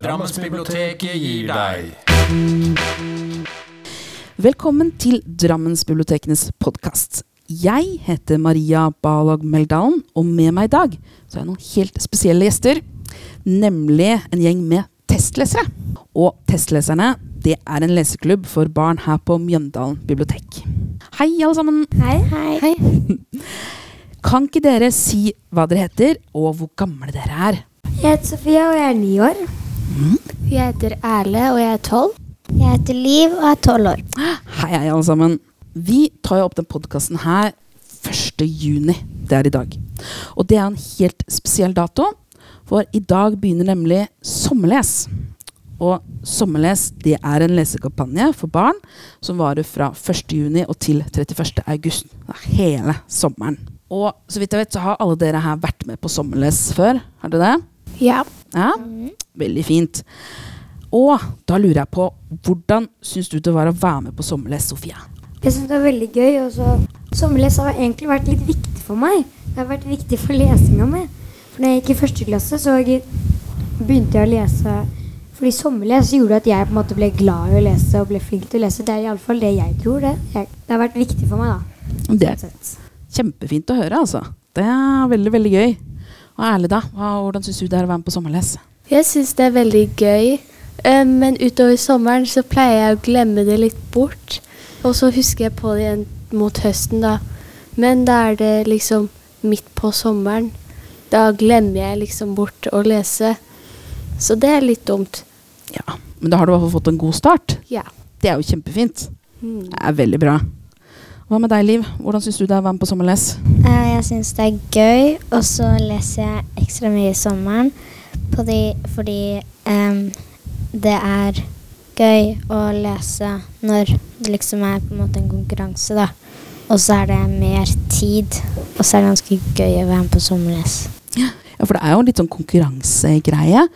Drammensbiblioteket gir deg Velkommen til Drammensbibliotekenes podkast. Jeg heter Maria Balag Meldalen, og med meg i dag så har jeg noen helt spesielle gjester. Nemlig en gjeng med testlesere. Og testleserne det er en leseklubb for barn her på Mjøndalen bibliotek. Hei, alle sammen. Hei. Hei. Kan ikke dere si hva dere heter, og hvor gamle dere er? Jeg heter Sofia, og jeg er ni år. Jeg heter Erle, og jeg er tolv. Jeg heter Liv og er tolv år. Hei, hei, alle sammen. Vi tar jo opp den podkasten her 1. juni. Det er i dag. Og det er en helt spesiell dato, for i dag begynner nemlig Sommerles. Og Sommerles det er en lesekampanje for barn som varer fra 1. juni og til 31. august. Det er hele sommeren. Og så vidt jeg vet, så har alle dere her vært med på Sommerles før. Har dere det? Ja. Ja, veldig fint. Og da lurer jeg på, hvordan syns du det var å være med på Sommerles, Sofia? Jeg syns det var veldig gøy. Og så Sommerles har egentlig vært litt viktig for meg. Det har vært viktig for lesinga mi. For når jeg gikk i første klasse, så begynte jeg å lese Fordi sommerles gjorde at jeg på en måte ble glad i å lese og ble flink til å lese. Det er iallfall det jeg tror. Det jeg, Det har vært viktig for meg, da. Det er Sånn kjempefint å høre, altså. Det er veldig, veldig gøy. Og ærlig, da. Hvordan syns du det er å være med på Sommerles? Jeg syns det er veldig gøy, eh, men utover sommeren så pleier jeg å glemme det litt bort. Og så husker jeg på det igjen mot høsten, da. Men da er det liksom midt på sommeren. Da glemmer jeg liksom bort å lese. Så det er litt dumt. Ja, men da har du i hvert fall fått en god start. Ja. Det er jo kjempefint. Mm. Det er veldig bra. Hva med deg, Liv? Hvordan syns du det er å være med på Sommerles? Eh, Jeg syns det er gøy, og så leser jeg ekstra mye i sommeren fordi, fordi um, det er gøy å lese når det liksom er på en måte en konkurranse, da. Og så er det mer tid, og så er det ganske gøy å være med på sommerles. Ja, for det er jo litt sånn konkurransegreie.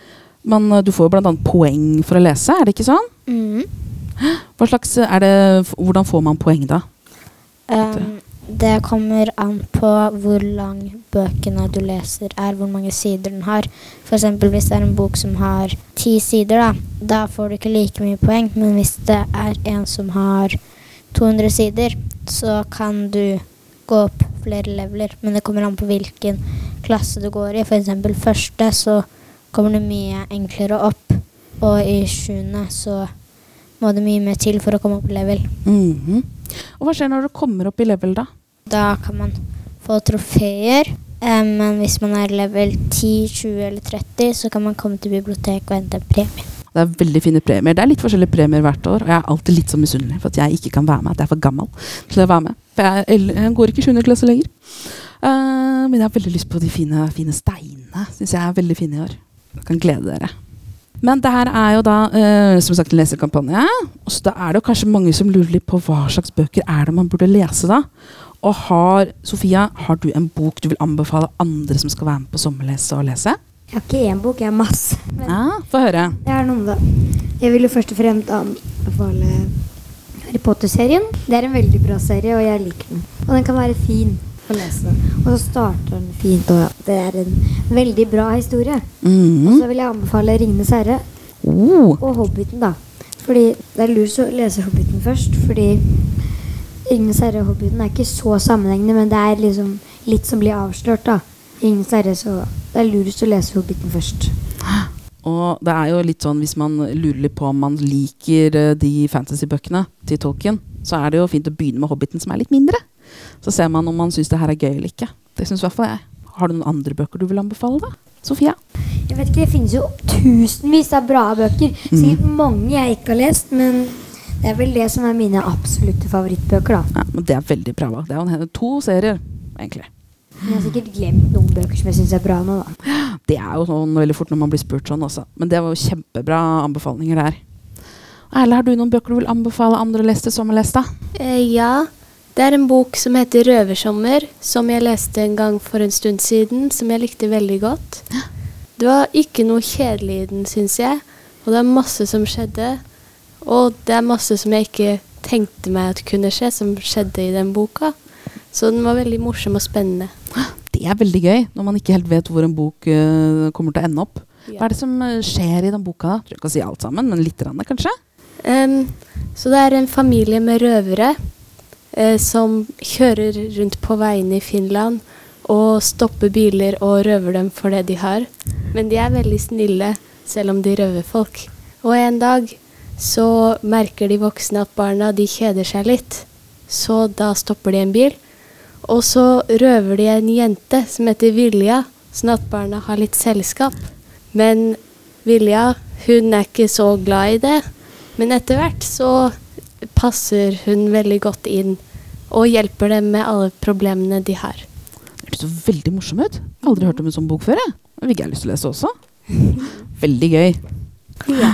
Men du får jo annet poeng for å lese, er det ikke sånn? Mhm. Hva slags er det, hvordan får man poeng da? Um, det kommer an på hvor lang bøkene du leser er, hvor mange sider den har. Eksempel hvis det er en bok som har ti sider, da, da får du ikke like mye poeng. Men hvis det er en som har 200 sider, så kan du gå opp flere leveler. Men det kommer an på hvilken klasse du går i. Eksempel første så kommer det mye enklere opp, og i sjuende så må det mye mer til for å komme opp level. level. Mhm. Og hva skjer når du kommer opp i level, da? Da kan man få trofeer. eh, men hvis man er level 10, 20 eller 30, så kan man komme til biblioteket og hente en premie. Det er veldig fine premier. Det er litt forskjellige premier hvert år. Og jeg er alltid litt så misunnelig for at jeg ikke kan være med. At jeg er for gammel til å være med. For jeg, jeg går ikke i 7. klasse lenger. Eh, men jeg har veldig lyst på de fine, fine steinene. Syns jeg er veldig fine i år. Jeg kan glede dere. Men det her er jo da uh, som sagt en lesekampanje. Og så da er det jo kanskje mange som lurer litt på hva slags bøker er det man burde lese da. Og har, Sofia, har du en bok du vil anbefale andre som skal være med på sommerlese og lese? Jeg har ikke én bok, jeg har masse. Men Ja, Få høre. jeg har noen, da. Jeg vil jo først og fremst anbefale Harry Potter-serien. Det er en veldig bra serie, og jeg liker den. Og den kan være fin å lese. Og så starter den fint, og det er en veldig bra historie. Og Mhm. så vil jeg anbefale 'Ringenes herre' Oh. og 'Hobbiten', da. Fordi det er lurt å lese 'Hobbiten' først, fordi 'Ringenes herre' og 'Hobbiten' er ikke så sammenhengende, men det er liksom litt som blir avslørt, da. 'Ringenes herre', så det er lurest å lese 'Hobbiten' først. Og det er jo litt sånn hvis man lurer litt på om man liker eh, de fantasybøkene til Tolkien, så er det jo fint å begynne med Hobbiten, som er litt mindre. Så ser man om man syns det her er gøy eller ikke. Det syns i hvert fall jeg. Har du noen andre bøker du vil anbefale, da? Sofia? Jeg vet ikke, Det finnes jo tusenvis av bra bøker. Sikkert mange jeg ikke har lest, men det er vel det som er mine absolutte favorittbøker. da. Ja, men Det er veldig bra Da. Det er jo to serier, egentlig. Men jeg har sikkert glemt noen bøker som jeg syns er bra nå. da. Det er jo sånn veldig fort når man blir spurt sånn også. Men det var jo kjempebra anbefalinger der. Erle, har du noen bøker du vil anbefale andre å lese til sommerles, da? Eh, ja. Det er en bok som heter 'Røversommer', som jeg leste en gang for en stund siden, som jeg likte veldig godt. Det var ikke noe kjedelig i den, syns jeg. Og det er masse som skjedde. Og det er masse som jeg ikke tenkte meg at kunne skje, som skjedde i den boka. Så den var veldig morsom og spennende. Det er veldig gøy når man ikke helt vet hvor en bok uh, kommer til å ende opp. Hva er det som eh, skjer i den boka? Jeg Tror ikke å si alt sammen, men litt, kanskje? Um, så det er en familie med røvere eh, som kjører rundt på veiene i Finland og stopper biler og røver dem for det de har. Men de er veldig snille, selv om de røver folk. Og en dag så merker de voksne at barna de kjeder seg litt. Så da stopper de en bil. Og så røver de en jente som heter Vilja, sånn at barna har litt selskap. Men Vilja, hun er ikke så glad i det. Men etter hvert så passer hun veldig godt inn og hjelper dem med alle problemene de har. Det høres så veldig morsom ut. Aldri hørt om en sånn bok før. jeg. Det fikk jeg lyst til å lese også. Veldig gøy. Ja.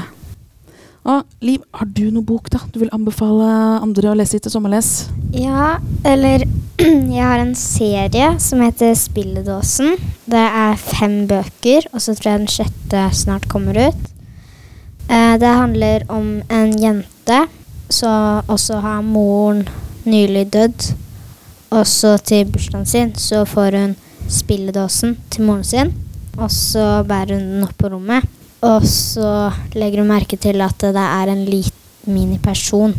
Og Liv, har du noen bok da du vil anbefale andre å lese i til sommerles? Ja, eller jeg har en serie som heter Spilledåsen. Det er fem bøker, og så tror jeg den sjette snart kommer ut. Eh, det handler om en jente, så også har moren nylig dødd. Og så til bursdagen sin så får hun spilledåsen til moren sin, og så bærer hun den opp på rommet. Og så legger hun merke til at det er en liten miniperson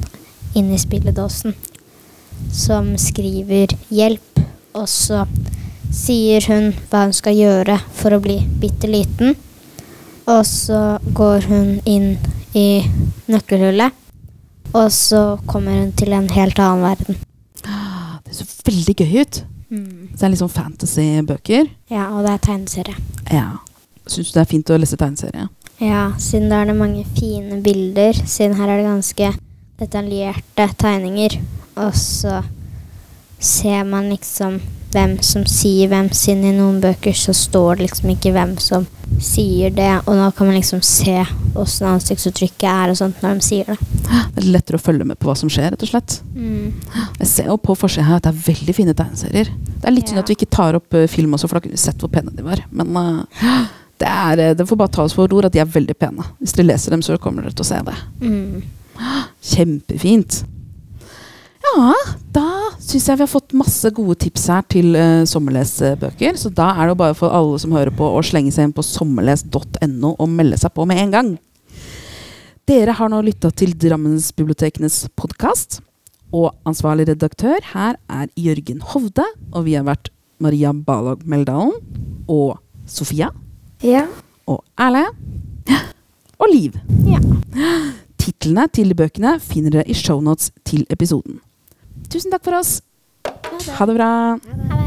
inni spilledåsen som skriver 'hjelp', og så sier hun hva hun skal gjøre for å bli bitte liten. Og så går hun inn i nøkkelhullet, og så kommer hun til en helt annen verden. Det ser veldig gøy ut. Så det er litt sånn fantasy-bøker. Ja, og det er tegneserie. Ja. Syns du det er fint å lese tegneserie? Ja, siden da er det mange fine bilder, siden her er det ganske detaljerte tegninger. Og så ser man liksom hvem som sier hvem, sin. i noen bøker så står det liksom ikke hvem som sier det, og da kan man liksom se åssen ansiktsuttrykket er og sånt når de sier det. Det er lettere å følge med på hva som skjer, rett og slett. Jeg ser jo på forsida her at det er veldig fine tegneserier. Det er litt synd Ja. at vi ikke tar opp eh, film også, for da kunne vi sett hvor pene de var. Men uh, det, er, eh, det får bare ta oss for ord at de er veldig pene. Hvis dere leser dem, så kommer dere til å se det. Mm. Kjempefint. Ja, da syns jeg vi har fått masse gode tips her til uh, sommerlesbøker. Så da er det jo bare for alle som hører på, å slenge seg inn på sommerles.no og melde seg på med en gang. Dere har nå lytta til Drammensbibliotekenes podkast. Og ansvarlig redaktør her er Jørgen Hovde. Og vi har vært Maria Balog Meldalen og Sofia Ja. og Erle og Liv. Ja. Titlene til bøkene finner dere i shownotes til episoden. Tusen takk for oss. Ha det bra. Ha det.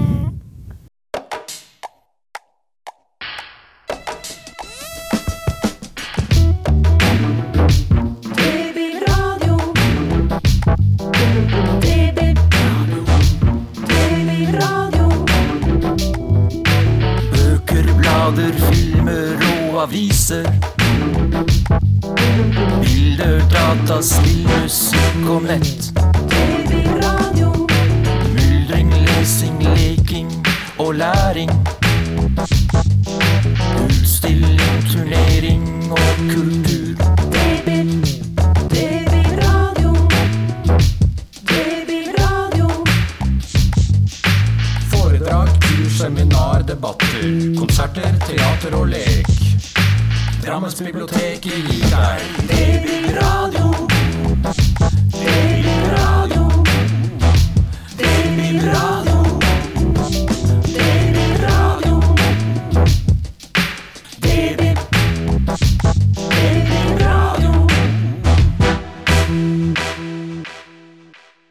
Aviser. Bilder, data, spill, musikk og nett. Drammensbiblioteket gir